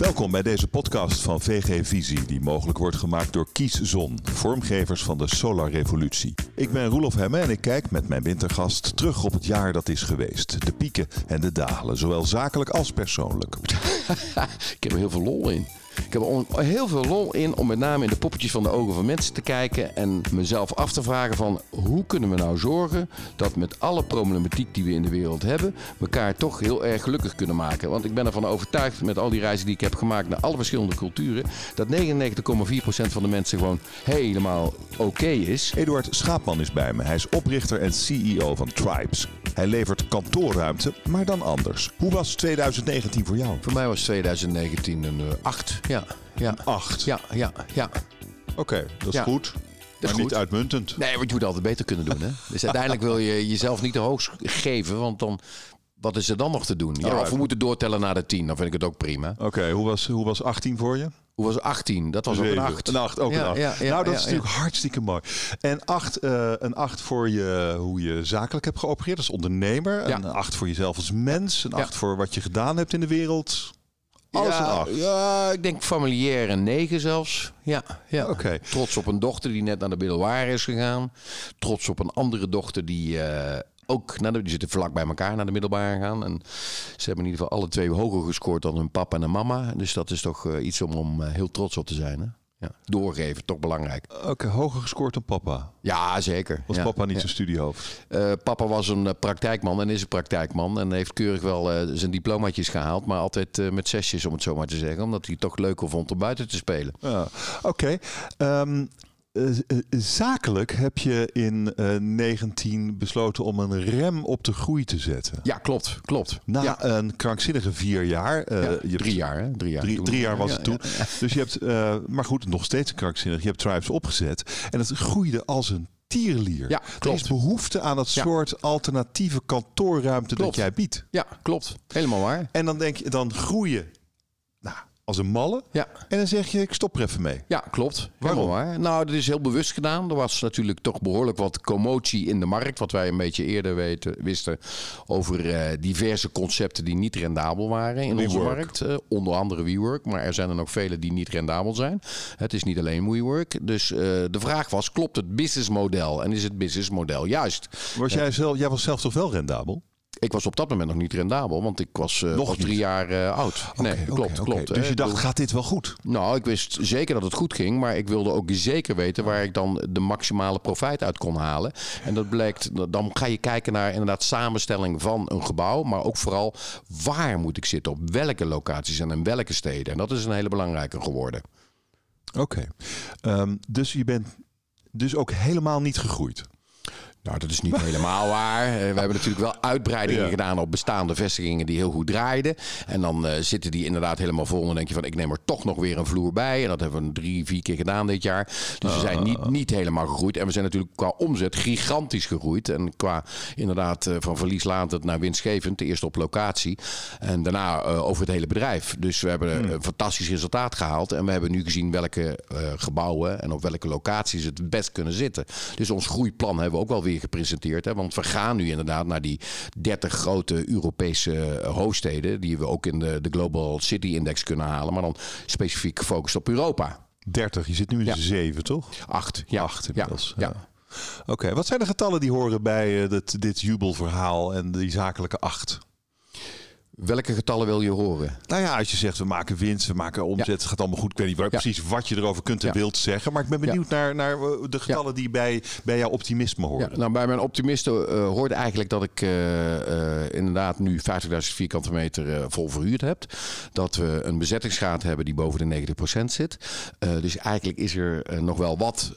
Welkom bij deze podcast van VG Visie, die mogelijk wordt gemaakt door Kieszon, vormgevers van de Solar Revolutie. Ik ben Roelof Hemme en ik kijk met mijn wintergast terug op het jaar dat is geweest. De pieken en de dalen, zowel zakelijk als persoonlijk. ik heb er heel veel lol in. Ik heb er heel veel lol in om met name in de poppetjes van de ogen van mensen te kijken en mezelf af te vragen van hoe kunnen we nou zorgen dat met alle problematiek die we in de wereld hebben, elkaar toch heel erg gelukkig kunnen maken. Want ik ben ervan overtuigd met al die reizen die ik heb gemaakt naar alle verschillende culturen, dat 99,4% van de mensen gewoon helemaal oké is. Eduard Schaapman is bij me. Hij is oprichter en CEO van Tribes. Hij levert kantoorruimte, maar dan anders. Hoe was 2019 voor jou? Voor mij was 2019 een 8. Ja, ja. Een 8? Ja, ja, ja. Oké, dat is goed. Maar niet uitmuntend. Nee, want je moet altijd beter kunnen doen. Hè? Dus uiteindelijk wil je jezelf niet te hoog geven, want dan wat is er dan nog te doen? Ja, of we moeten doortellen naar de 10, dan vind ik het ook prima. Oké, hoe, was, hoe was 18 voor je? Hoe was 18? Dat was ook een 8. Een 8, ook een 8. Ja, ja, nou, dat is natuurlijk hartstikke mooi. En 8, uh, een 8 voor je, hoe je zakelijk hebt geopereerd als ondernemer. Een 8 voor jezelf als mens. Een 8 voor wat je gedaan hebt in de wereld. Alles ja, een 8. Ja, ik denk familiair een 9 zelfs. Ja, ja. Okay. Trots op een dochter die net naar de middelbare is gegaan. Trots op een andere dochter die uh, ook, nou, die zitten vlak bij elkaar naar de middelbare gaan. En ze hebben in ieder geval alle twee hoger gescoord dan hun papa en mama. Dus dat is toch uh, iets om, om uh, heel trots op te zijn. Hè? Ja. Doorgeven, toch belangrijk. Oké, okay, hoger gescoord dan papa? Ja, zeker. Was ja, papa niet ja. zijn studiehoofd? Uh, papa was een praktijkman en is een praktijkman. En heeft keurig wel zijn diplomaatjes gehaald. Maar altijd met zesjes, om het zo maar te zeggen. Omdat hij het toch leuker vond om buiten te spelen. Ja. Oké. Okay. Um, uh, zakelijk heb je in uh, 19 besloten om een rem op de groei te zetten. Ja, klopt. klopt. Na ja. een krankzinnige vier jaar. Uh, ja, je hebt, drie jaar, hè? Drie jaar, drie, drie jaar was het toen. Dus je hebt, maar goed, nog steeds krankzinnig. Je hebt Tribes opgezet. En het groeide als een tierlier. Ja, er is behoefte aan dat soort alternatieve kantoorruimte klopt. dat jij biedt. Ja, klopt. Helemaal waar. En dan denk je, dan groeien. Als een malle. Ja. En dan zeg je, ik stop er even mee. Ja, klopt. Waarom? Waar. Nou, dat is heel bewust gedaan. Er was natuurlijk toch behoorlijk wat commotie in de markt. Wat wij een beetje eerder weten, wisten over uh, diverse concepten die niet rendabel waren in onze markt. Uh, onder andere WeWork. Maar er zijn er nog vele die niet rendabel zijn. Het is niet alleen WeWork. Dus uh, de vraag was, klopt het businessmodel? En is het businessmodel juist? Was jij, zelf, jij was zelf toch wel rendabel? Ik was op dat moment nog niet rendabel, want ik was, uh, nog was drie jaar uh, oud. Okay, nee, okay, klopt, okay. klopt. Dus je dacht, gaat dit wel goed? Nou, ik wist zeker dat het goed ging, maar ik wilde ook zeker weten waar ik dan de maximale profijt uit kon halen. En dat blijkt, dan ga je kijken naar inderdaad samenstelling van een gebouw, maar ook vooral waar moet ik zitten, op welke locaties en in welke steden. En dat is een hele belangrijke geworden. Oké, um, dus je bent dus ook helemaal niet gegroeid? Nou, dat is niet helemaal waar. Uh, we hebben natuurlijk wel uitbreidingen ja. gedaan op bestaande vestigingen die heel goed draaiden. En dan uh, zitten die inderdaad helemaal vol. En dan denk je van, ik neem er toch nog weer een vloer bij. En dat hebben we drie, vier keer gedaan dit jaar. Dus we zijn niet, niet helemaal gegroeid. En we zijn natuurlijk qua omzet gigantisch gegroeid. En qua inderdaad uh, van verlieslatend naar winstgevend. Eerst op locatie en daarna over het hele bedrijf. Dus we hebben Hmm. een fantastisch resultaat gehaald. En we hebben nu gezien welke gebouwen en op welke locaties het best kunnen zitten. Dus ons groeiplan hebben we ook wel weer gepresenteerd. Hè? Want we gaan nu inderdaad naar die 30 grote Europese hoofdsteden. Die we ook in de, de Global City Index kunnen halen. Maar dan specifiek gefocust op Europa. 30, je zit nu in Ja. de 7, toch? Acht. Ja. Acht ja. inmiddels. Ja. Oké, wat zijn de getallen die horen bij uh, dit, dit jubelverhaal en die zakelijke 8? Welke getallen wil je horen? Nou ja, als je zegt we maken winst, we maken omzet, Ja. het gaat allemaal goed. Ik weet niet waar, Ja. precies wat je erover kunt en Ja. wilt zeggen. Maar ik ben benieuwd naar, naar uh, de getallen die bij, bij jouw optimisme horen. nou, bij mijn optimisten uh, hoort eigenlijk dat ik uh, uh, inderdaad nu 50.000 vierkante meter vol verhuurd heb. Dat we een bezettingsgraad hebben die boven de 90% zit. Dus eigenlijk is er nog wel wat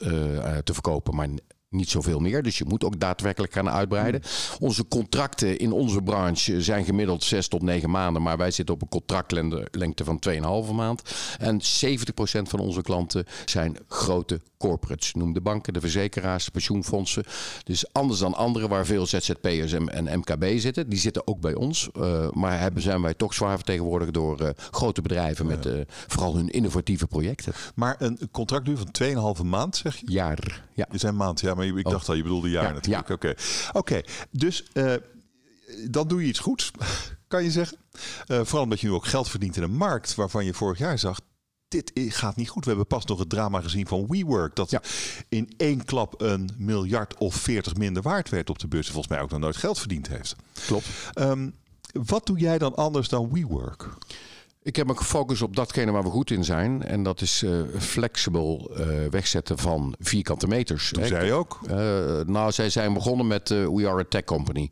te verkopen, maar niet zoveel meer. Dus je moet ook daadwerkelijk gaan uitbreiden. Onze contracten in onze branche zijn gemiddeld 6 tot 9 maanden. Maar wij zitten op een contractlengte van 2,5 maand. En 70% van onze klanten zijn grote corporates. Noem de banken, de verzekeraars, de pensioenfondsen. Dus anders dan anderen waar veel ZZP'ers en, en MKB zitten. Die zitten ook bij ons. Uh, maar hebben, zijn wij toch zwaar vertegenwoordigd door uh, grote bedrijven. Met uh, vooral hun innovatieve projecten. Maar een contractduur van 2,5 maand zeg je? Jaar, ja. Je zei maand, ja, maar ik dacht al, je bedoelde jaar Ja, natuurlijk. ja. Oké, Oké, dus uh, dan doe je iets goeds. kan je zeggen. Uh, vooral omdat je nu ook geld verdient in een markt waarvan je vorig jaar zag, dit gaat niet goed. We hebben pas nog het drama gezien van WeWork. Dat in één klap een miljard of veertig minder waard werd op de beurs. Volgens mij ook nog nooit geld verdiend heeft. Klopt. Um, wat doe jij dan anders dan WeWork? Ik heb me gefocust op datgene waar we goed in zijn. En dat is uh, flexibel uh, wegzetten van vierkante meters. Doe zij ook? Uh, nou, zij zijn begonnen met We Are a Tech Company.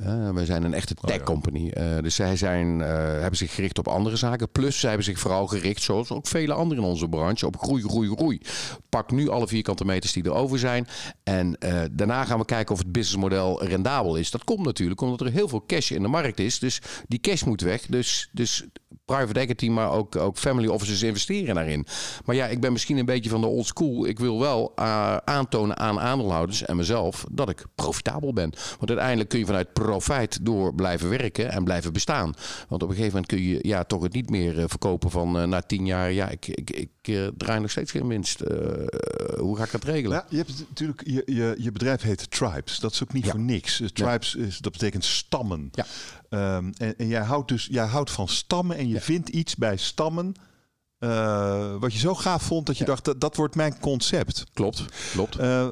Uh, wij zijn een echte tech company. Uh, dus zij zijn, uh, hebben zich gericht op andere zaken. Plus zij hebben zich vooral gericht, zoals ook vele anderen in onze branche, op groei, groei, groei. Pak nu alle vierkante meters die er over zijn. En daarna gaan we kijken of het businessmodel rendabel is. Dat komt natuurlijk omdat er heel veel cash in de markt is. Dus die cash moet weg. Dus, dus private equity, maar ook, ook family offices investeren daarin. Maar ja, ik ben misschien een beetje van de old school. Ik wil wel aantonen aan aandeelhouders en mezelf dat ik profitabel ben. Want uiteindelijk kun je vanuit profijt door blijven werken en blijven bestaan. Want op een gegeven moment kun je ja, toch het niet meer uh, verkopen van uh, na tien jaar. Ja, ik, ik, ik uh, draai nog steeds geen winst. hoe ga ik dat regelen? Ja, je hebt natuurlijk je, je, je bedrijf heet Tribes. Dat is ook niet ja. voor niks. Tribes is, dat betekent stammen. Ja. Um, en, en, jij houdt dus jij houdt van stammen en je vindt iets bij stammen. Uh, wat je zo gaaf vond dat je dacht dat, dat wordt mijn concept. Klopt, klopt. Uh,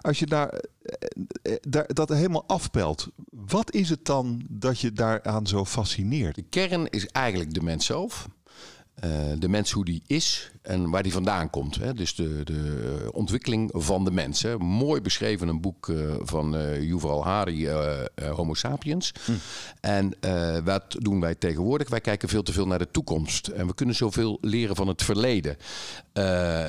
als je daar, daar dat helemaal afpelt, wat is het dan dat je daaraan zo fascineert? De kern is eigenlijk de mens zelf. Uh, de mens hoe die is en waar die vandaan komt. Hè? Dus de, de ontwikkeling van de mens. Hè? Mooi beschreven een boek uh, van uh, Yuval Harari, Homo sapiens. Hm. En wat doen wij tegenwoordig? Wij kijken veel te veel naar de toekomst. En we kunnen zoveel leren van het verleden.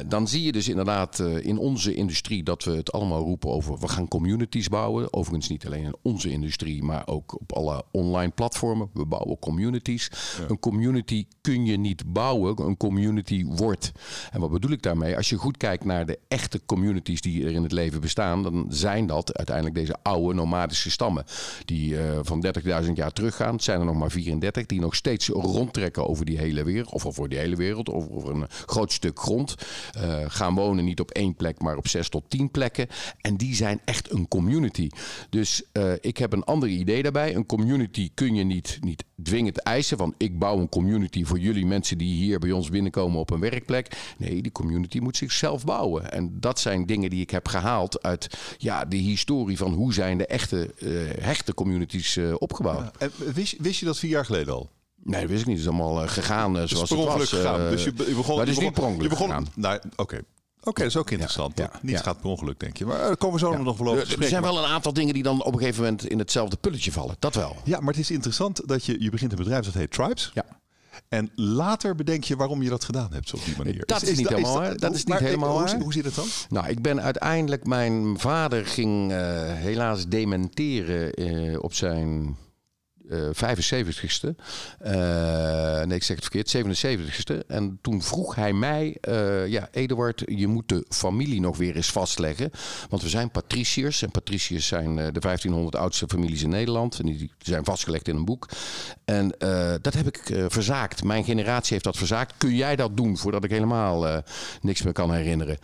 Dan zie je dus inderdaad in onze industrie dat we het allemaal roepen over... we gaan communities bouwen. Overigens niet alleen in onze industrie, maar ook op alle online platformen. We bouwen communities. Ja. Een community kun je niet bouwen bouwen, een community wordt. En wat bedoel ik daarmee? Als je goed kijkt naar de echte communities die er in het leven bestaan, dan zijn dat uiteindelijk deze oude nomadische stammen. Die uh, van 30.000 jaar teruggaan. Het zijn er nog maar 34 die nog steeds rondtrekken over die hele wereld. Of over die hele wereld, of over een groot stuk grond. Uh, gaan wonen niet op één plek, maar op zes tot tien plekken. En die zijn echt een community. Dus uh, ik heb een ander idee daarbij. Een community kun je niet, niet dwingend eisen van ik bouw een community voor jullie mensen die hier bij ons binnenkomen op een werkplek. Nee, die community moet zichzelf bouwen. En dat zijn dingen die ik heb gehaald uit ja, de historie van hoe zijn de echte uh, hechte communities opgebouwd. Wist, wist je dat vier jaar geleden al? Nee, dat wist ik niet. Het is allemaal uh, gegaan uh, zoals het, was. Gegaan. Dus je, je begon, maar het is niet per ongeluk je begon, gegaan. Nou, Oké, okay. Oké, dat is ook interessant. Ja, ja, Niets ja. gaat per ongeluk, denk je. Maar daar komen we zo nog wel over Er zijn wel een aantal dingen die dan op een gegeven moment in hetzelfde pulletje vallen. Dat wel. Ja, maar het is interessant dat je, je begint een bedrijf dat heet Tribes. Ja. En later bedenk je waarom je dat gedaan hebt op die manier. Dat is, is niet helemaal waar. Dat is niet helemaal hoe, hoe zit het dan? Nou, ik ben uiteindelijk... Mijn vader ging uh, helaas dementeren uh, op zijn 75ste. Uh, nee, ik zeg het verkeerd, 77ste. En toen vroeg hij mij, uh, ja, Eduard, je moet de familie nog weer eens vastleggen. Want we zijn patriciërs. En patriciërs zijn de 1500 oudste families in Nederland. En die zijn vastgelegd in een boek. En dat heb ik verzaakt. Mijn generatie heeft dat verzaakt. Kun jij dat doen voordat ik helemaal niks meer kan herinneren?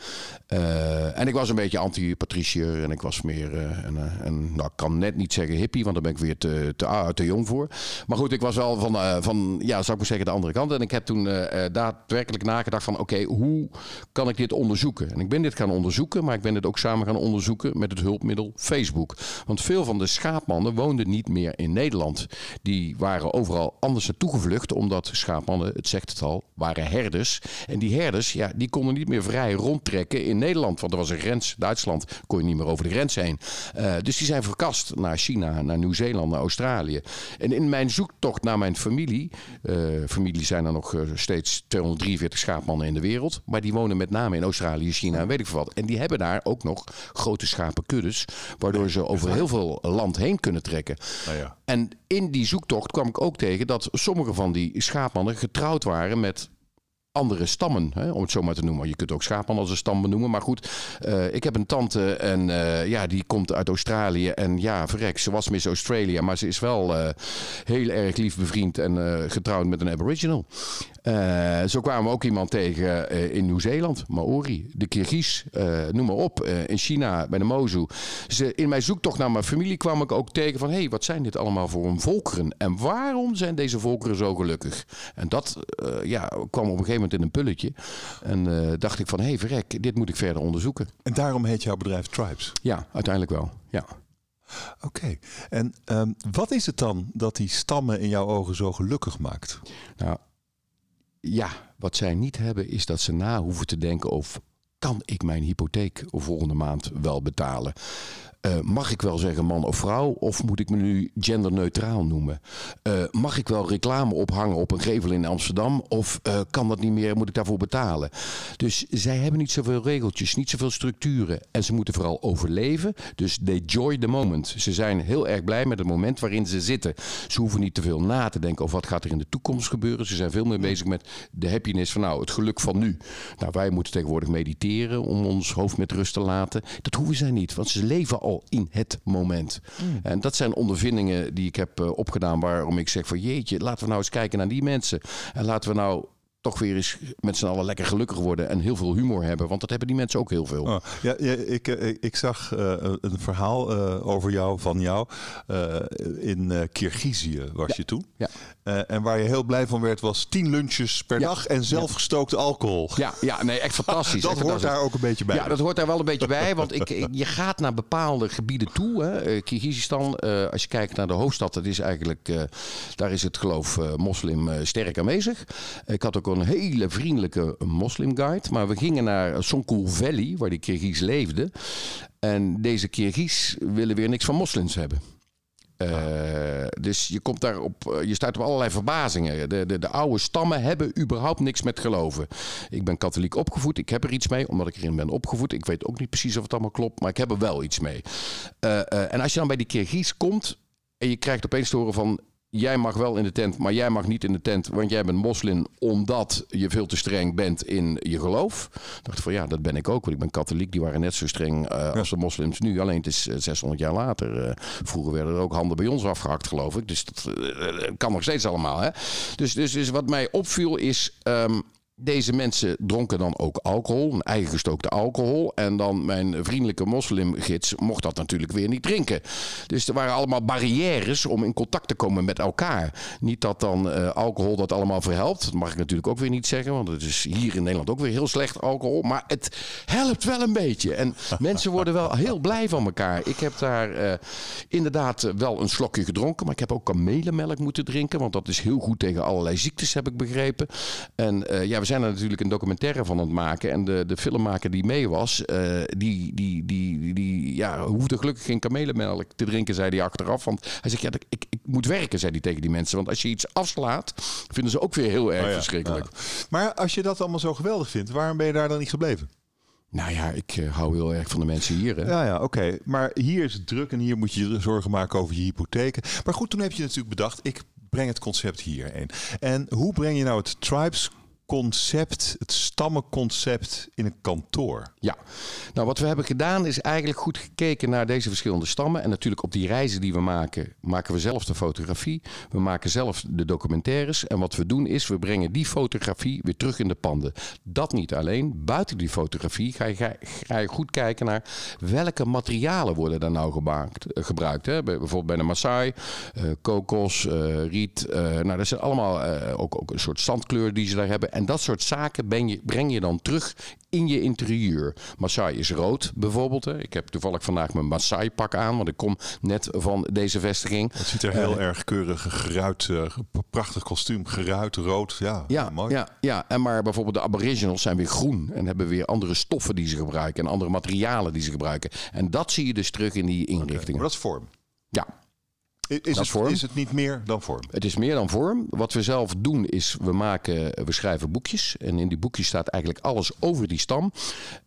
en ik was een beetje anti-patriciër. En ik was meer een, nou, ik kan net niet zeggen hippie, want dan ben ik weer te, te, te jong voor. Maar goed, ik was wel van, uh, van ja, zou ik maar zeggen, de andere kant. En ik heb toen uh, daadwerkelijk nagedacht van, oké, hoe kan ik dit onderzoeken? En ik ben dit gaan onderzoeken, maar ik ben dit ook samen gaan onderzoeken met het hulpmiddel Facebook. Want veel van de schaapmannen woonden niet meer in Nederland. Die waren overal anders naartoe gevlucht, omdat schaapmannen, het zegt het al, waren herders. En die herders, ja, die konden niet meer vrij rondtrekken in Nederland. Want er was een grens, Duitsland kon je niet meer over de grens heen. Dus die zijn verkast naar China, naar Nieuw-Zeeland, naar Australië. En in mijn zoektocht naar mijn familie, uh, familie zijn er nog uh, steeds 243 schaapmannen in de wereld, maar die wonen met name in Australië, China en weet ik veel wat. En die hebben daar ook nog grote schapenkuddes, waardoor ze over heel veel land heen kunnen trekken. Nou ja. En in die zoektocht kwam ik ook tegen dat sommige van die schaapmannen getrouwd waren met andere stammen, hè, om het zo maar te noemen. Je kunt ook schapen als een stam benoemen. Maar goed, uh, ik heb een tante en uh, ja, die komt uit Australië. En ja, verrek, ze was Miss Australia. Maar ze is wel uh, heel erg lief bevriend en getrouwd met een aboriginal. Zo kwamen we ook iemand tegen in Nieuw-Zeeland, Maori, de Kirgiz, noem maar op. in China, bij de Mozu. Dus, in mijn zoektocht naar mijn familie kwam ik ook tegen van... hé, hey, wat zijn dit allemaal voor een volkeren? En waarom zijn deze volkeren zo gelukkig? En dat ja, kwam op een gegeven moment in een pulletje. En dacht ik van, hé hey, verrek, dit moet ik verder onderzoeken. En daarom heet jouw bedrijf Tribes? Ja, uiteindelijk wel, ja. Oké, en um, wat is het dan dat die stammen in jouw ogen zo gelukkig maakt? Nou, ja, wat zij niet hebben is dat ze na hoeven te denken over... kan ik mijn hypotheek volgende maand wel betalen? Uh, mag ik wel zeggen man of vrouw? Of moet ik me nu genderneutraal noemen? Uh, mag ik wel reclame ophangen op een gevel in Amsterdam? Of uh, kan dat niet meer? Moet ik daarvoor betalen? Dus zij hebben niet zoveel regeltjes, niet zoveel structuren. En ze moeten vooral overleven. Dus they joy the moment. Ze zijn heel erg blij met het moment waarin ze zitten. Ze hoeven niet te veel na te denken over wat gaat er in de toekomst gebeuren. Ze zijn veel meer bezig met de happiness van nou, het geluk van nu. Nou, wij moeten tegenwoordig mediteren om ons hoofd met rust te laten. Dat hoeven zij niet, want ze leven al in het moment. Mm. En dat zijn ondervindingen die ik heb uh, opgedaan waarom ik zeg van jeetje, laten we nou eens kijken naar die mensen. En laten we nou toch weer eens met z'n allen lekker gelukkig worden en heel veel humor hebben. Want dat hebben die mensen ook heel veel. Oh, ja, ja ik, ik, ik, zag uh, een verhaal uh, over jou, van jou. Uh, in Kirgizië was je toen. Ja. en waar je heel blij van werd, was tien lunches per dag en zelfgestookte alcohol. Ja, ja, nee, echt fantastisch. dat echt hoort daar ook een beetje bij. Ja, dat hoort daar wel een beetje bij. Want ik, je gaat naar bepaalde gebieden toe. Hè. Kirgizistan, als je kijkt naar de hoofdstad, dat is eigenlijk, daar is het geloof moslim sterk aanwezig. Ik had ook een hele vriendelijke moslimguide. Maar we gingen naar Songkul Valley, waar die Kirgiz leefde. En deze Kirgiz willen weer niks van moslims hebben. Uh, dus je komt daar op, eh, je staat op allerlei verbazingen. De, de, de, oude stammen hebben überhaupt niks met geloven. Ik ben katholiek opgevoed, ik heb er iets mee, omdat ik erin ben opgevoed. Ik weet ook niet precies of het allemaal klopt, maar ik heb er wel iets mee. Uh, en als je dan bij die Kirgiz komt en je krijgt opeens te horen van jij mag wel in de tent, maar jij mag niet in de tent, want jij bent moslim omdat je veel te streng bent in je geloof. Ik dacht van ja, dat ben ik ook, want ik ben katholiek. Die waren net zo streng uh, als de moslims nu. Alleen het is 600 eh, jaar later. Uh, vroeger werden er ook handen bij ons afgehakt, geloof ik. Dus dat kan nog steeds allemaal. Hè? Dus, dus, dus wat mij opviel is, um, deze mensen dronken dan ook alcohol, een eigen gestookte alcohol. En dan mijn vriendelijke moslimgids mocht dat natuurlijk weer niet drinken. Dus er waren allemaal barrières om in contact te komen met elkaar. Niet dat dan uh, alcohol dat allemaal verhelpt. Dat mag ik natuurlijk ook weer niet zeggen, want het is hier in Nederland ook weer heel slecht alcohol. Maar het helpt wel een beetje. En mensen worden wel heel blij van elkaar. Ik heb daar uh, inderdaad wel een slokje gedronken, maar ik heb ook kamelenmelk moeten drinken. Want dat is heel goed tegen allerlei ziektes, heb ik begrepen. En uh, ja, we zijn er natuurlijk een documentaire van aan het maken. En de, de filmmaker die mee was, uh, die, die, die, die ja, hoefde gelukkig geen kamelenmelk te drinken, zei hij achteraf. Want hij zegt, ja, ik, ik moet werken, zei hij tegen die mensen. Want als je iets afslaat, vinden ze ook weer heel erg oh ja, verschrikkelijk. Ja. Maar als je dat allemaal zo geweldig vindt, waarom ben je daar dan niet gebleven? Nou ja, ik uh, hou heel erg van de mensen hier. Hè? Ja, ja, oké. Maar hier is het druk en hier moet je je zorgen maken over je hypotheken. Maar goed, toen heb je natuurlijk bedacht, ik breng het concept hierheen. En hoe breng je nou het Tribes concept, het stammenconcept in een kantoor? Ja, nou wat we hebben gedaan is eigenlijk goed gekeken naar deze verschillende stammen. En natuurlijk op die reizen die we maken, maken we zelf de fotografie. We maken zelf de documentaires. En wat we doen is, we brengen die fotografie weer terug in de panden. Dat niet alleen. Buiten die fotografie ga je, ga je goed kijken naar welke materialen worden daar nou eh, gebruikt. Hè? Bijvoorbeeld bij de Maasai, uh, kokos, uh, riet. Nou, dat zijn allemaal ook, ook een soort zandkleur die ze daar hebben. En dat soort zaken ben je, breng je dan terug in je interieur. Maasai is rood bijvoorbeeld. Hè. Ik heb toevallig vandaag mijn Maasai pak aan, want ik kom net van deze vestiging. Het ziet er heel uh, erg keurig, geruit, uh, prachtig kostuum, geruit, rood. Ja, ja, mooi. Ja, ja, en maar bijvoorbeeld de aboriginals zijn weer groen en hebben weer andere stoffen die ze gebruiken en andere materialen die ze gebruiken. En dat zie je dus terug in die inrichtingen. Okay, maar dat is vorm. Ja, is het, vorm. is het niet meer dan vorm? Het is meer dan vorm. Wat we zelf doen is, we, maken, we schrijven boekjes. En in die boekjes staat eigenlijk alles over die stam.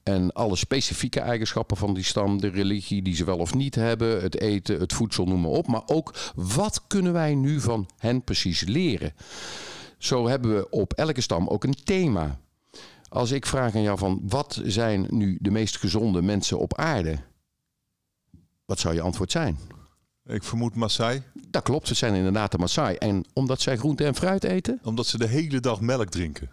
En alle specifieke eigenschappen van die stam. De religie die ze wel of niet hebben. Het eten, het voedsel, noem maar op. Maar ook, wat kunnen wij nu van hen precies leren? Zo hebben we op elke stam ook een thema. Als ik vraag aan jou van wat zijn nu de meest gezonde mensen op aarde? Wat zou je antwoord zijn? Ik vermoed Maasai. Dat klopt, het zijn inderdaad de Maasai. En omdat zij groente en fruit eten? Omdat ze de hele dag melk drinken.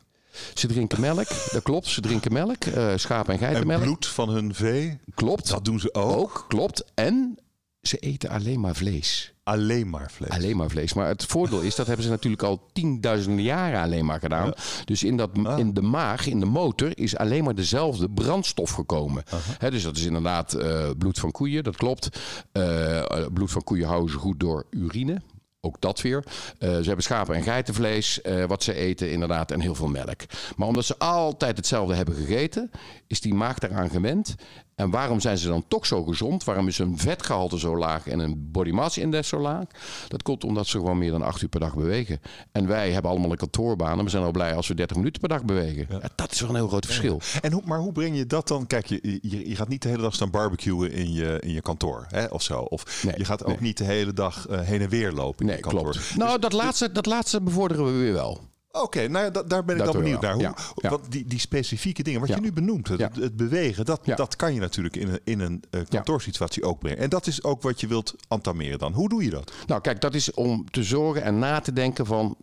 Ze drinken melk, dat klopt. Ze drinken melk, uh, schaap- en geitenmelk. En bloed van hun vee. Klopt. Dat doen ze ook. Ook, klopt. En ze eten alleen maar vlees. Alleen maar vlees. Alleen maar vlees. Maar het voordeel is, dat hebben ze natuurlijk al tienduizenden jaren alleen maar gedaan. Dus in, dat, Ah. in de maag, in de motor, is alleen maar dezelfde brandstof gekomen. Dus dat is inderdaad eh, bloed van koeien, dat klopt. Eh, bloed van koeien houden ze goed door urine. Ook dat weer. Eh, ze hebben schapen- en geitenvlees, eh, wat ze eten inderdaad, en heel veel melk. Maar omdat ze altijd hetzelfde hebben gegeten, is die maag daaraan gewend. En waarom zijn ze dan toch zo gezond? Waarom is hun vetgehalte zo laag en een body mass index zo laag? Dat komt omdat ze gewoon meer dan acht uur per dag bewegen. En wij hebben allemaal een kantoorbaan en we zijn al blij als we 30 minuten per dag bewegen. Ja, dat is wel een heel groot verschil. En hoe, maar hoe breng je dat dan? Kijk, je, je, je gaat niet de hele dag staan barbecuen in je, in je kantoor hè, of zo. Of Nee, je gaat ook nee. niet de hele dag eh, heen en weer lopen in Nee, je kantoor. klopt. Nou, dat laatste, dat laatste bevorderen we weer wel. Oké, nou ja, da- daar ben ik Dat dan benieuwd naar. wel. Hoe, Ja, ja. Want die, die specifieke dingen, wat je nu benoemt, het, bewegen, dat, dat kan je natuurlijk in een, in een eh, kantoorsituatie ook brengen. En dat is ook wat je wilt entameren dan. Hoe doe je dat? Nou, kijk, dat is om te zorgen en na te denken van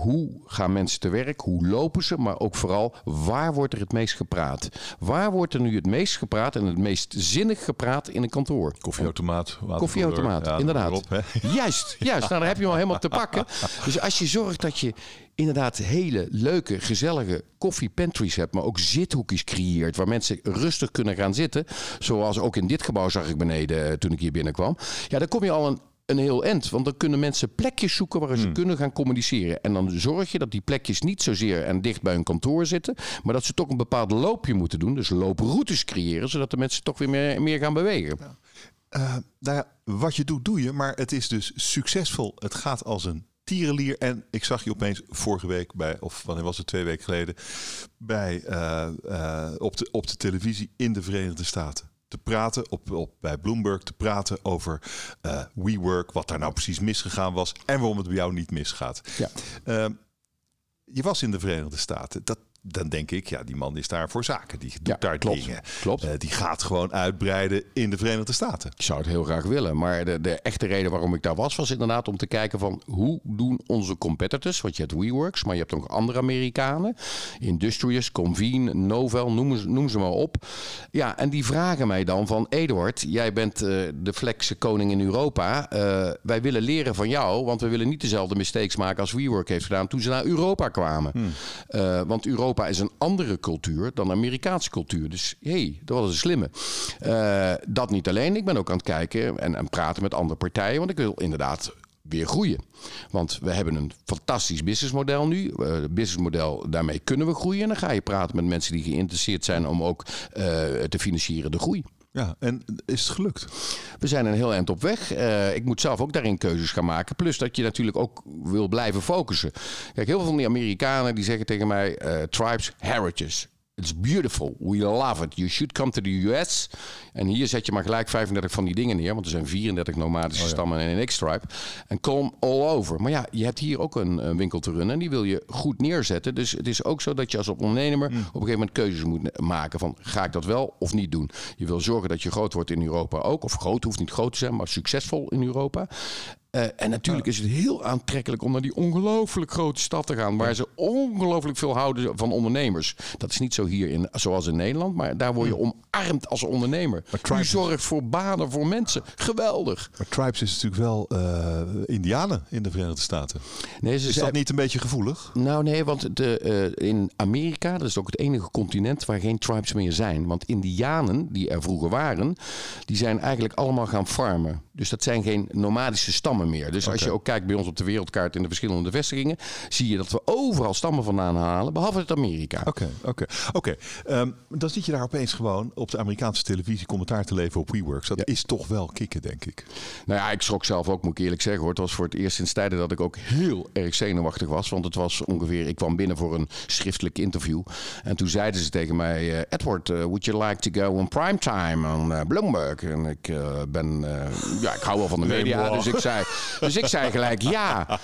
hoe gaan mensen te werk, hoe lopen ze, maar ook vooral waar wordt er het meest gepraat? Waar wordt er nu het meest gepraat en het meest zinnig gepraat in een kantoor? Koffieautomaat, Koffieautomaat, ja, inderdaad. Juist, juist. Nou, daar heb je hem al helemaal te pakken. Dus als je zorgt dat je inderdaad hele leuke, gezellige koffiepantries hebt, maar ook zithoekjes creëert waar mensen rustig kunnen gaan zitten, zoals ook in dit gebouw zag ik beneden eh, toen ik hier binnenkwam. Ja, dan kom je al een een heel eind. Want dan kunnen mensen plekjes zoeken waar ze kunnen gaan communiceren. En dan zorg je dat die plekjes niet zozeer en dicht bij hun kantoor zitten. Maar dat ze toch een bepaald loopje moeten doen. Dus looproutes creëren. Zodat de mensen toch weer meer, meer gaan bewegen. Eh, nou ja, wat je doet, doe je. Maar het is dus succesvol. Het gaat als een tierenlier. En ik zag je opeens vorige week bij, of wanneer was het twee weken geleden, bij, eh, eh, op, de, op de televisie in de Verenigde Staten. Te praten op, op, bij Bloomberg, te praten over eh WeWork, wat daar nou precies misgegaan was en waarom het bij jou niet misgaat. Ja. Eh, je was in de Verenigde Staten. Dat, dan denk ik, ja, die man is daar voor zaken. Die doet Ja, daar klopt, dingen. klopt. Eh, die gaat gewoon uitbreiden in de Verenigde Staten. Ik zou het heel graag willen. Maar de, de echte reden waarom ik daar was, was inderdaad om te kijken van hoe doen onze competitors. Want je hebt WeWorks, maar je hebt ook andere Amerikanen. Industrious, Convene, Novell, noem, ze- noem ze maar op. Ja, en die vragen mij dan van Eduard, jij bent eh, de flexe koning in Europa. Eh, wij willen leren van jou, want we willen niet dezelfde mistakes maken als WeWork heeft gedaan toen ze naar Europa kwamen. Eh, want Europa is een andere cultuur dan Amerikaanse cultuur. Dus hé, hey, dat was een slimme. Eh, dat niet alleen. Ik ben ook aan het kijken en, en praten met andere partijen. Want ik wil inderdaad weer groeien. Want we hebben een fantastisch businessmodel nu. Het businessmodel, daarmee kunnen we groeien. En dan ga je praten met mensen die geïnteresseerd zijn om ook eh, te financieren de groei. Ja, en is het gelukt? We zijn een heel eind op weg. Eh, ik moet zelf ook daarin keuzes gaan maken. Plus dat je natuurlijk ook wil blijven focussen. Kijk, heel veel van die Amerikanen die zeggen tegen mij... eh, tribes heritage. It's beautiful. We love it. You should come to the US. En hier zet je maar gelijk 35 van die dingen neer. Want er zijn 34 nomadische stammen en een X-tribe. En come all over. Maar ja, je hebt hier ook een, een winkel te runnen. En die wil je goed neerzetten. Dus het is ook zo dat je als ondernemer... op een gegeven moment keuzes moet maken. Van ga ik dat wel of niet doen? Je wil zorgen dat je groot wordt in Europa ook. Of groot hoeft niet groot te zijn, maar succesvol in Europa. Eh, en natuurlijk is het heel aantrekkelijk om naar die ongelooflijk grote stad te gaan. Waar ze ongelooflijk veel houden van ondernemers. Dat is niet zo hier in, zoals in Nederland. Maar daar word je omarmd als ondernemer. U zorgt voor banen voor mensen. Geweldig. Maar Tribes is natuurlijk wel eh, Indianen in de Verenigde Staten. Nee, ze Is dat niet een beetje gevoelig? Nou nee, want de, eh, in Amerika, dat is ook het enige continent waar geen tribes meer zijn. Want Indianen, die er vroeger waren, die zijn eigenlijk allemaal gaan farmen. Dus dat zijn geen nomadische stammen meer. Dus als je ook kijkt bij ons op de wereldkaart in de verschillende vestigingen, zie je dat we overal stammen vandaan halen, behalve uit Amerika. Oké, oké, oké. Ehm, dan zit je daar opeens gewoon op op de Amerikaanse televisie commentaar te leveren op WeWorks. Dat is toch wel kicken, denk ik. Nou ja, ik schrok zelf ook, moet ik eerlijk zeggen hoor. Het was voor het eerst sinds tijden dat ik ook heel erg zenuwachtig was. Want het was ongeveer, ik kwam binnen voor een schriftelijk interview. En toen zeiden ze tegen mij, uh, Edward, uh, would you like to go on primetime on uh, Bloomberg? En ik ben, ja, ik hou wel van de media. Dus ik zei, dus ik zei gelijk ja.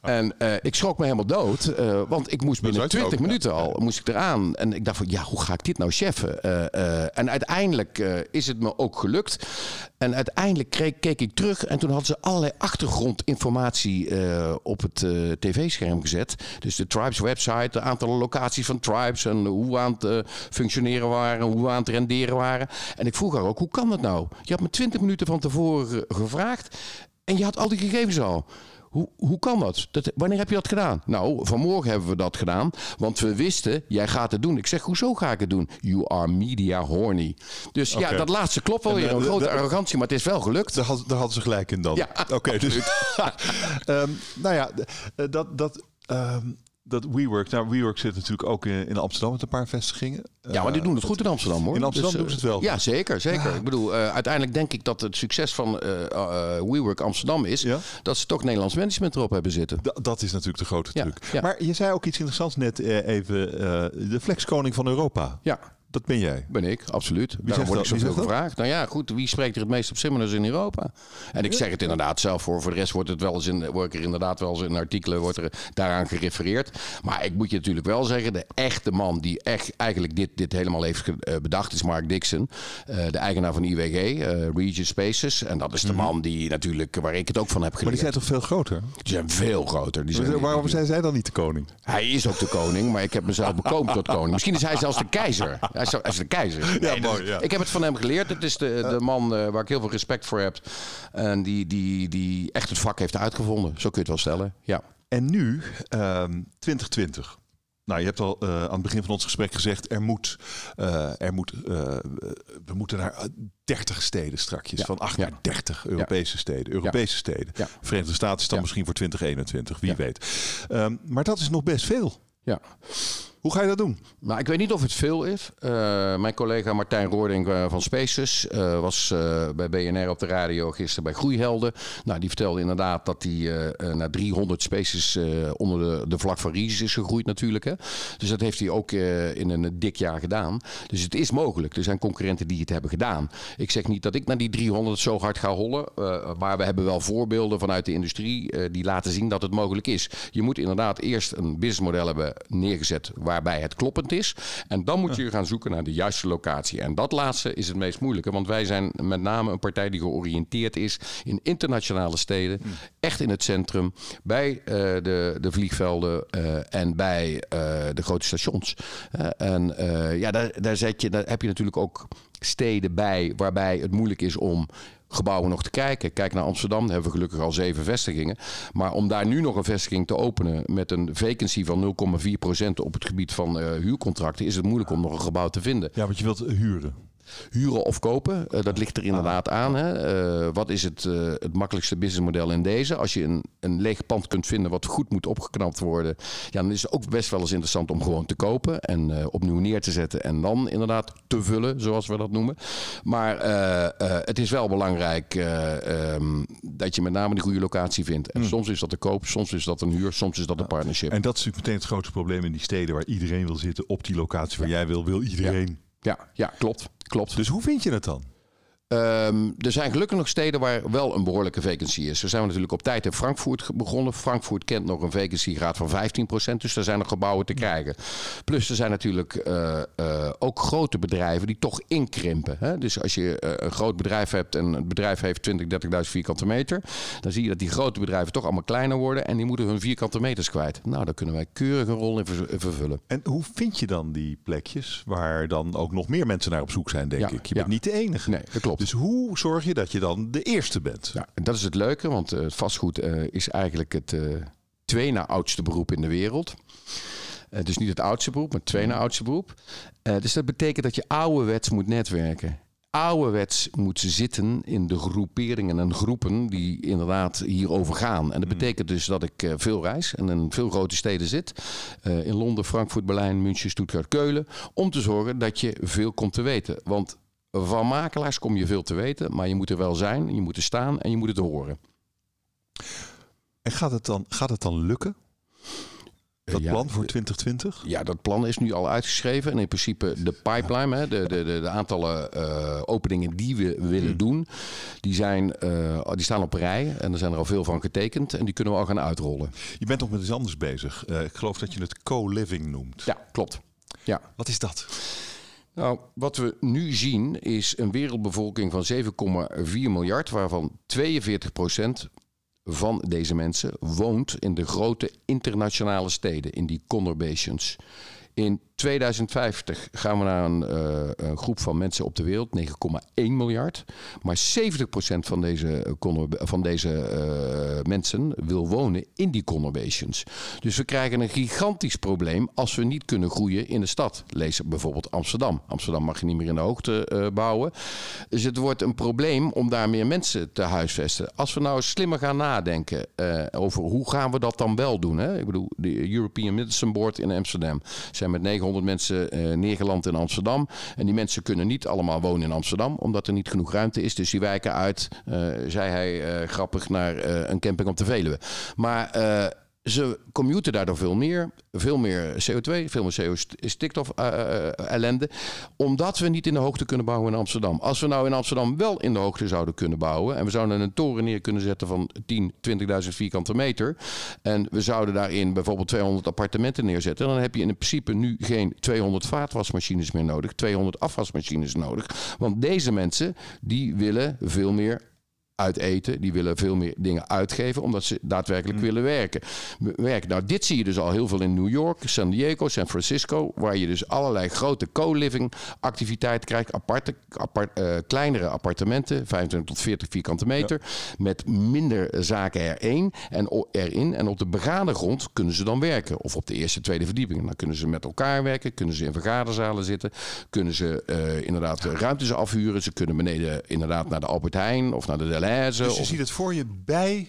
En ik schrok me helemaal dood. want ik moest binnen 20 minuten al, moest ik eraan. En ik dacht van, ja, hoe ga ik dit nou cheffen? En uiteindelijk is het me ook gelukt. En uiteindelijk keek, ik terug en toen hadden ze allerlei achtergrondinformatie uh, op het uh, tv-scherm gezet. Dus de Tribes website, de aantal locaties van Tribes en hoe we aan het functioneren waren, hoe we aan het renderen waren. En ik vroeg haar ook, hoe kan dat nou? Je had me 20 minuten van tevoren gevraagd en je had al die gegevens al. Hoe, hoe kan dat? dat? Wanneer heb je dat gedaan? Nou, vanmorgen hebben we dat gedaan. Want we wisten, jij gaat het doen. Ik zeg, hoezo ga ik het doen? You are media horny. Dus ja, dat laatste klopt wel weer. Een grote arrogantie, maar het is wel gelukt. Daar, had, daar hadden ze gelijk in dan. Ja, oké. dus, um, nou ja, dat... dat um, dat WeWork, nou WeWork zit natuurlijk ook in, in Amsterdam met een paar vestigingen. Ja, maar die doen het goed in Amsterdam hoor. In Amsterdam dus, doen ze het wel. Ja, zeker. zeker. Ik bedoel, uh, uiteindelijk denk ik dat het succes van uh, uh, WeWork Amsterdam is ja? dat ze toch Nederlands management erop hebben zitten. D dat is natuurlijk de grote truc. Ja, Maar je zei ook iets interessants net even, de flexkoning van Europa. Ja. Dat ben jij. Ben ik, absoluut. Wie Daarom word ik zoveel gevraagd. Nou ja, goed, wie spreekt er het meest op Simoners in Europa? En ik zeg het inderdaad zelf voor. Voor de rest wordt het wel eens in, word ik er inderdaad wel eens in artikelen wordt er daaraan gerefereerd. Maar ik moet je natuurlijk wel zeggen, de echte man die echt eigenlijk dit, dit helemaal heeft eh, bedacht is Mark Dixon. Uh, de eigenaar van IWG, uh, eh, Region Spaces. En dat is de mhm. man die natuurlijk, waar ik het ook van heb geleerd. Maar die zijn toch veel groter? Die zijn veel groter. Die zijn, waarom zijn zij dan niet de koning? Hij is ook de koning, maar ik heb mezelf bekomen tot koning. Misschien is hij zelfs de keizer. Hij is, de keizer. Ja, mooi, ja. Ik heb het van hem geleerd. Het is de, de man uh, waar ik heel veel respect voor heb. En die, die, die echt het vak heeft uitgevonden. Zo kun je het wel stellen. Ja. En nu, um, 2020. Nou, je hebt al uh, aan het begin van ons gesprek gezegd, er moet, uh, er moet, uh, we moeten naar 30 steden strakjes, ja, van 8 naar 30 Europese steden. Europese steden. Verenigde Staten is dan misschien voor 2021, wie weet. Um, maar dat is nog best veel. Ja. Hoe ga je dat doen? Nou, ik weet niet of het veel is. Uh, mijn collega Martijn Roording uh, van Spaces uh, was bij BNR op de radio gisteren bij Groeihelden. Nou, die vertelde inderdaad dat hij naar 300 Spaces onder de, de vlag van Ries is gegroeid natuurlijk. Hè. Dus dat heeft hij ook in een dik jaar gedaan. Dus het is mogelijk. Er zijn concurrenten die het hebben gedaan. Ik zeg niet dat ik naar die 300 zo hard ga hollen. maar we hebben wel voorbeelden vanuit de industrie die laten zien dat het mogelijk is. Je moet inderdaad eerst een businessmodel hebben neergezet waar waarbij het kloppend is. En dan moet je gaan zoeken naar de juiste locatie. En dat laatste is het meest moeilijke. Want wij zijn met name een partij die georiënteerd is in internationale steden. Hmm. Echt in het centrum. Bij uh, de, de vliegvelden uh, en bij uh, de grote stations. en ja, daar, daar, zet je, daar heb je natuurlijk ook steden bij waarbij het moeilijk is om gebouwen nog te kijken. Kijk naar Amsterdam, hebben we gelukkig al zeven vestigingen. Maar om daar nu nog een vestiging te openen met een vacancy van 0,4% op het gebied van uh, huurcontracten, is het moeilijk om nog een gebouw te vinden. Ja, want je wilt huren. Huren of kopen, uh, dat ligt er inderdaad aan. Hè. Uh, wat is het, uh, het makkelijkste businessmodel in deze? Als je een, een leeg pand kunt vinden wat goed moet opgeknapt worden, ja, dan is het ook best wel eens interessant om gewoon te kopen en opnieuw neer te zetten en dan inderdaad te vullen, zoals we dat noemen. Maar het is wel belangrijk um, dat je met name die goede locatie vindt. En hmm. soms is dat te koop, soms is dat een huur, soms is dat een partnership. En dat is natuurlijk meteen het grootste probleem in die steden waar iedereen wil zitten op die locatie waar jij wil, wil iedereen. Ja, ja, klopt. klopt. Dus hoe vind je het dan? Um, er zijn gelukkig nog steden waar wel een behoorlijke vacancy is. Zo zijn we natuurlijk op tijd in Frankfurt begonnen. Frankfurt kent nog een vacantiegraad van 15%, dus daar zijn nog gebouwen te krijgen. Plus er zijn natuurlijk uh, uh, ook grote bedrijven die toch inkrimpen. Hè? Dus als je uh, een groot bedrijf hebt en het bedrijf heeft 20, 30.000 vierkante meter, dan zie je dat die grote bedrijven toch allemaal kleiner worden en die moeten hun vierkante meters kwijt. Nou, daar kunnen wij keurig een rol in vervullen. En hoe vind je dan die plekjes waar dan ook nog meer mensen naar op zoek zijn, denk ik? Je bent niet de enige. Nee, dat klopt. Dus hoe zorg je dat je dan de eerste bent? Ja, en dat is het leuke, want uh, vastgoed uh, is eigenlijk het uh, twee na oudste beroep in de wereld. dus niet het oudste beroep, maar het twee na oudste beroep. dus dat betekent dat je ouderwets moet netwerken ouderwets moet zitten in de groeperingen en groepen die inderdaad hierover gaan. En dat Hmm. betekent dus dat ik eh, veel reis en in veel grote steden zit. Eh, in Londen, Frankfurt, Berlijn, München, Stuttgart, Keulen. Om te zorgen dat je veel komt te weten. Want van makelaars kom je veel te weten, maar je moet er wel zijn, je moet er staan en je moet het horen. En gaat het dan, gaat het dan lukken? Dat Ja, plan voor 2020? Ja, dat plan is nu al uitgeschreven. En in principe de pipeline, hè, de, de, de, de aantallen eh, openingen die we willen Hmm. doen, die, zijn, eh, die staan op rij. En er zijn er al veel van getekend. En die kunnen we al gaan uitrollen. Je bent nog met iets anders bezig. Eh, ik geloof dat je het co-living noemt. Ja, klopt. Ja. Wat is dat? Nou, wat we nu zien is een wereldbevolking van 7,4 miljard, waarvan 42% van deze mensen woont in de grote internationale steden, in die conurbations. In 2050 gaan we naar een, eh, een groep van mensen op de wereld, 9,1 miljard. Maar 70% van deze, eh, van deze eh, mensen wil wonen in die conurbations. Dus we krijgen een gigantisch probleem als we niet kunnen groeien in de stad. Lees bijvoorbeeld Amsterdam. Amsterdam mag je niet meer in de hoogte bouwen. Dus het wordt een probleem om daar meer mensen te huisvesten. Als we nou slimmer gaan nadenken over hoe gaan we dat dan wel doen. Hè? Ik bedoel, de European Medicine Board in Amsterdam zijn met 900 mensen eh, neergeland in Amsterdam. En die mensen kunnen niet allemaal wonen in Amsterdam, omdat er niet genoeg ruimte is. Dus die wijken uit, eh, zei hij eh, grappig, naar een camping op de Veluwe. Maar ze commuten daardoor veel meer. Veel meer CO2, veel meer CO-stikstof eh, ellende. Omdat we niet in de hoogte kunnen bouwen in Amsterdam. Als we nou in Amsterdam wel in de hoogte zouden kunnen bouwen. En we zouden een toren neer kunnen zetten van 10, 20.000 vierkante meter. En we zouden daarin bijvoorbeeld 200 appartementen neerzetten. Dan heb je in principe nu geen 200 vaatwasmachines meer nodig. 200 afwasmachines nodig. Want deze mensen die willen veel meer uit eten. Die willen veel meer dingen uitgeven omdat ze daadwerkelijk willen werken. werken. Nou, dit zie je dus al heel veel in New York, San Diego, San Francisco, waar je dus allerlei grote co-living activiteiten krijgt. Aparte, apart, eh, kleinere appartementen, 25 tot 40 vierkante meter, met minder zaken erin en, erin. En op de begane grond kunnen ze dan werken. Of op de eerste, tweede verdieping. Dan kunnen ze met elkaar werken, kunnen ze in vergaderzalen zitten, kunnen ze eh, inderdaad ruimtes afhuren. Ze kunnen beneden inderdaad naar de Albert Heijn of naar de Dus je of- ziet het voor je bij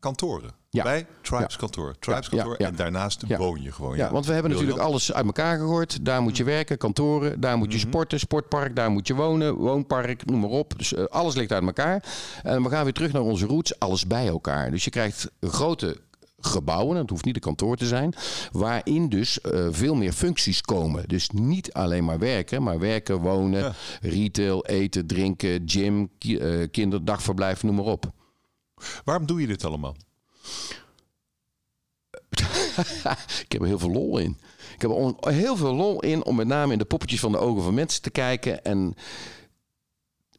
kantoren. Ja. Bij Tribes kantoor. Tribes kantoor. En daarnaast woon je gewoon. Ja, want we hebben natuurlijk alles uit elkaar gegooid. Daar moet je werken, kantoren, daar moet je sporten, sportpark, daar moet je wonen, woonpark, noem maar op. Dus eh, alles ligt uit elkaar. En we gaan weer terug naar onze roots, alles bij elkaar. Dus je krijgt grote gebouwen, het hoeft niet een kantoor te zijn, waarin dus eh, veel meer functies komen. Dus niet alleen maar werken, maar werken, wonen, retail, eten, drinken, gym, ki- eh, kinderdagverblijf, noem maar op. Waarom doe je dit allemaal? Ik heb er heel veel lol in. Ik heb er heel veel lol in om met name in de poppetjes van de ogen van mensen te kijken en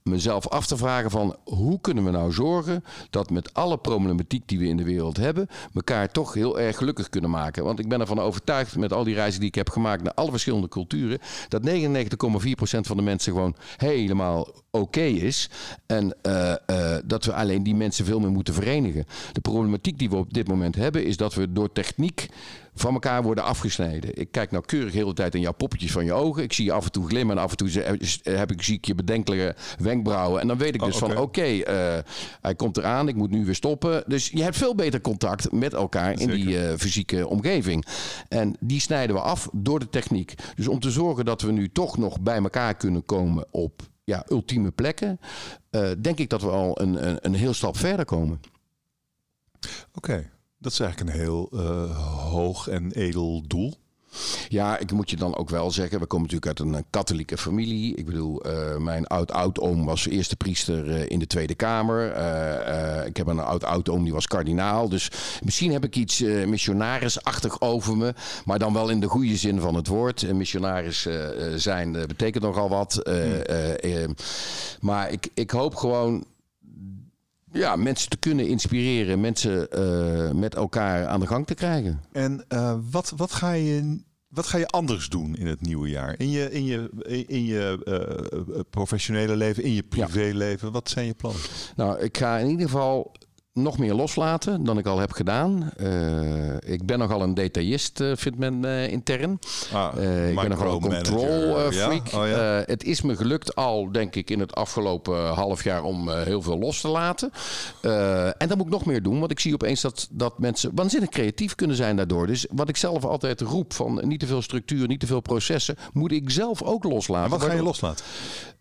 mezelf af te vragen van hoe kunnen we nou zorgen dat met alle problematiek die we in de wereld hebben, elkaar toch heel erg gelukkig kunnen maken. Want ik ben ervan overtuigd met al die reizen die ik heb gemaakt naar alle verschillende culturen, dat 99,4% van de mensen gewoon helemaal oké is. En eh, eh, dat we alleen die mensen veel meer moeten verenigen. De problematiek die we op dit moment hebben is dat we door techniek van elkaar worden afgesneden. Ik kijk nauwkeurig de hele tijd in jouw poppetjes van je ogen. Ik zie je af en toe glimmen en af en toe heb ik, zie ik je bedenkelijke wenkbrauwen. En dan weet ik Oh, dus van oké, eh, hij komt eraan, ik moet nu weer stoppen. Dus je hebt veel beter contact met elkaar in die eh, fysieke omgeving. En die snijden we af door de techniek. Dus om te zorgen dat we nu toch nog bij elkaar kunnen komen op ja, ultieme plekken, eh, denk ik dat we al een, een, een heel stap verder komen. Oké, dat is eigenlijk een heel eh, hoog en edel doel. Ja, ik moet je dan ook wel zeggen, we komen natuurlijk uit een eh, katholieke familie. Ik bedoel, eh, mijn oud-oud-oom was eerste priester in de Tweede Kamer. Ik heb een oud-oud-oom die was kardinaal. Dus misschien heb ik iets missionarisachtig over me. Maar dan wel in de goede zin van het woord. Missionaris zijn betekent nogal wat. Eh, maar ik, ik hoop gewoon ja, mensen te kunnen inspireren. Mensen eh, met elkaar aan de gang te krijgen. En eh, wat, wat, ga je, wat ga je anders doen in het nieuwe jaar? In je, in je, in je eh, professionele leven, in je privéleven. Wat zijn je plannen? Nou, ik ga in ieder geval nog meer loslaten dan ik al heb gedaan. Uh, ik ben nogal een detailist, uh, vindt men uh, intern. Ah, ik ben nogal een control freak. Ja? Oh, ja. het is me gelukt al, denk ik, in het afgelopen half jaar om heel veel los te laten. en dan moet ik nog meer doen, want ik zie opeens dat, dat mensen waanzinnig creatief kunnen zijn daardoor. Dus wat ik zelf altijd roep van niet te veel structuur, niet te veel processen, moet ik zelf ook loslaten. wat ga je loslaten?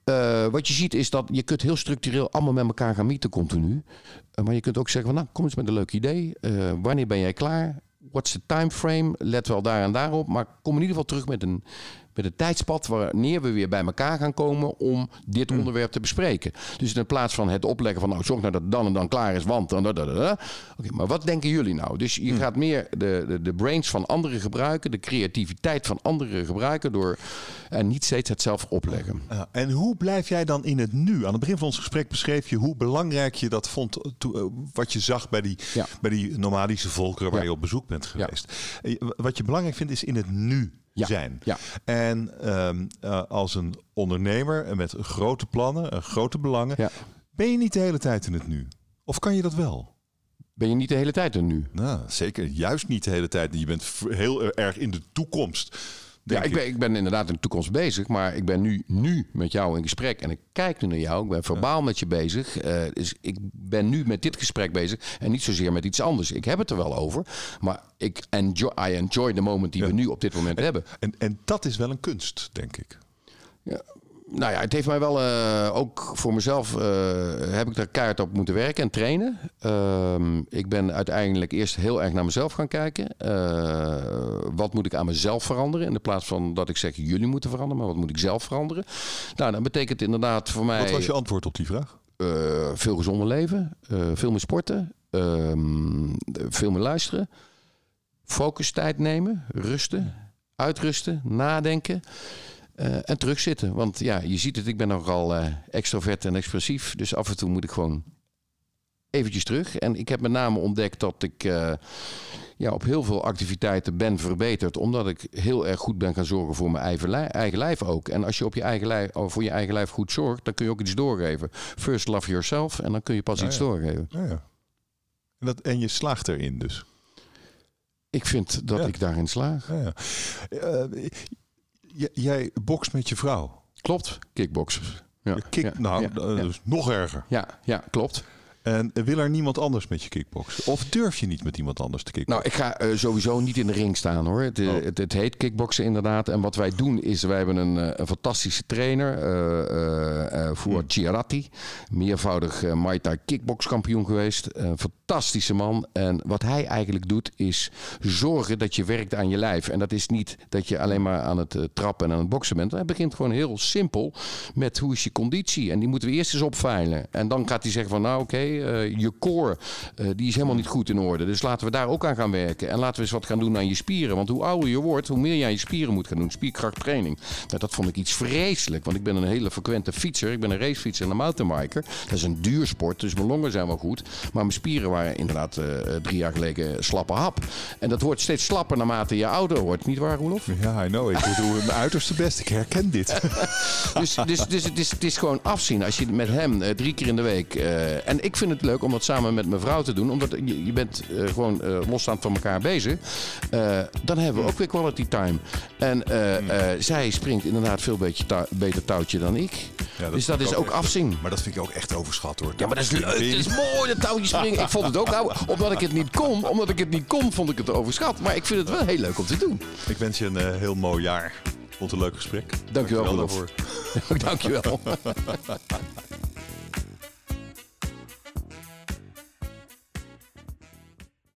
Uh, wat je ziet is dat je kunt heel structureel allemaal met elkaar gaan mieten continu. Uh, maar je kunt ook zeggen van nou, kom eens met een leuk idee. Uh, wanneer ben jij klaar? What's the time frame? Let wel daar en daarop. Maar kom in ieder geval terug met een met een tijdspad wanneer we weer bij elkaar gaan komen om dit hmm. onderwerp te bespreken. Dus in plaats van het opleggen van nou zorg nou dat het dan en dan klaar is, want dan. dan, dan, dan. Oké, maar wat denken jullie nou? Dus je hmm. gaat meer de, de, de brains van anderen gebruiken, de creativiteit van anderen gebruiken door en niet steeds het zelf opleggen. Ja, en hoe blijf jij dan in het nu? Aan het begin van ons gesprek beschreef je hoe belangrijk je dat vond, eh, wat je zag bij die, bij die nomadische volkeren waar je op bezoek bent geweest. Eh, wat je belangrijk vindt is in het nu ja. zijn. Ja. En ehm, eh, als een ondernemer met grote plannen, grote belangen, ja. ben je niet de hele tijd in het nu? Of kan je dat wel? Ben je niet de hele tijd in het nu? Nou, zeker. Juist niet de hele tijd. Je bent heel erg in de toekomst. Ja, ik ben, ik ben inderdaad in de toekomst bezig, maar ik ben nu, nu met jou in gesprek en ik kijk nu naar jou. Ik ben verbaal met je bezig. Uh, dus ik ben nu met dit gesprek bezig en niet zozeer met iets anders. Ik heb het er wel over, maar ik enjoy, I enjoy the moment die we nu op dit moment hebben. En, en dat is wel een kunst, denk ik. Ja, nou ja, het heeft mij wel uh, ook voor mezelf uh, heb ik daar kaart op moeten werken en trainen. Uh, ik ben uiteindelijk eerst heel erg naar mezelf gaan kijken. Uh, wat moet ik aan mezelf veranderen? In de plaats van dat ik zeg jullie moeten veranderen, maar wat moet ik zelf veranderen? Nou, dat betekent inderdaad voor mij. Wat was je antwoord op die vraag? veel gezonder leven, veel meer sporten, ehm, veel meer luisteren, focus tijd nemen, rusten, uitrusten, nadenken. Uh, en terugzitten. Want ja, je ziet het, ik ben nogal uh, extrovert en expressief. Dus af en toe moet ik gewoon eventjes terug. En ik heb met name ontdekt dat ik uh, ja, op heel veel activiteiten ben verbeterd. Omdat ik heel erg goed ben gaan zorgen voor mijn eigen, lijf, eigen lijf ook. En als je op je eigen lijf, voor je eigen lijf goed zorgt, dan kun je ook iets doorgeven. First love yourself en dan kun je pas iets doorgeven. Ja, ja. En, dat, en je slaagt erin dus? Ik vind dat ik daarin slaag jij bokst met je vrouw. Klopt, kickboksen. Ja, kick, nou, dus nog erger. Ja, ja, klopt. En wil er niemand anders met je kickboksen? Of durf je niet met iemand anders te kickboksen? Nou, ik ga uh, sowieso niet in de ring staan hoor. Het, oh. het, het, heet kickboksen inderdaad. En wat wij doen is, wij hebben een, eh, een fantastische trainer, uh, voor hmm. Meervoudig uh, Muay Thai kickbokskampioen geweest. Een fantastische man. En wat hij eigenlijk doet is zorgen dat je werkt aan je lijf. En dat is niet dat je alleen maar aan het trappen en aan het boksen bent. Hij begint gewoon heel simpel met hoe is je conditie. En die moeten we eerst eens opveilen. En dan gaat hij zeggen van nou oké, eh, je core, uh, die is helemaal niet goed in orde. Dus laten we daar ook aan gaan werken. En laten we eens wat gaan doen aan je spieren. Want hoe ouder je wordt, hoe meer je aan je spieren moet gaan doen. Spierkrachttraining. Nou, dat vond ik iets vreselijk. Want ik ben een hele frequente fietser. Ik ben een racefietser en een mountainbiker. Dat is een duur sport, dus mijn longen zijn wel goed. Maar mijn spieren waren inderdaad uh, drie jaar geleden slappe hap. En dat wordt steeds slapper naarmate je ouder wordt. Niet waar, Roelof? Ja, I know. Ik doe mijn uiterste best. Ik herken dit. dus dus, dus het, is, het is gewoon afzien. Als je met hem drie keer in de week... en ik vind het leuk om dat samen met mijn vrouw te doen. Omdat je, je bent uh, gewoon uh, losstaand van elkaar bezig. Uh, dan hebben we ook weer quality time. En zij springt inderdaad veel beetje beter touwtje dan ik. Ja, dus dat is ook, afzien. Maar dat vind ik ook echt overschat hoor. Ja, maar dat is leuk. Het is mooi, dat touwtje springen. ik vond het ook nou, omdat ik het niet kon. Omdat ik het niet kon, vond ik het overschat. Maar ik vind het wel heel leuk om te doen. Ik wens je een heel mooi jaar. Vond het een leuk gesprek. Dankjewel, Dankjewel daarvoor. Dankjewel.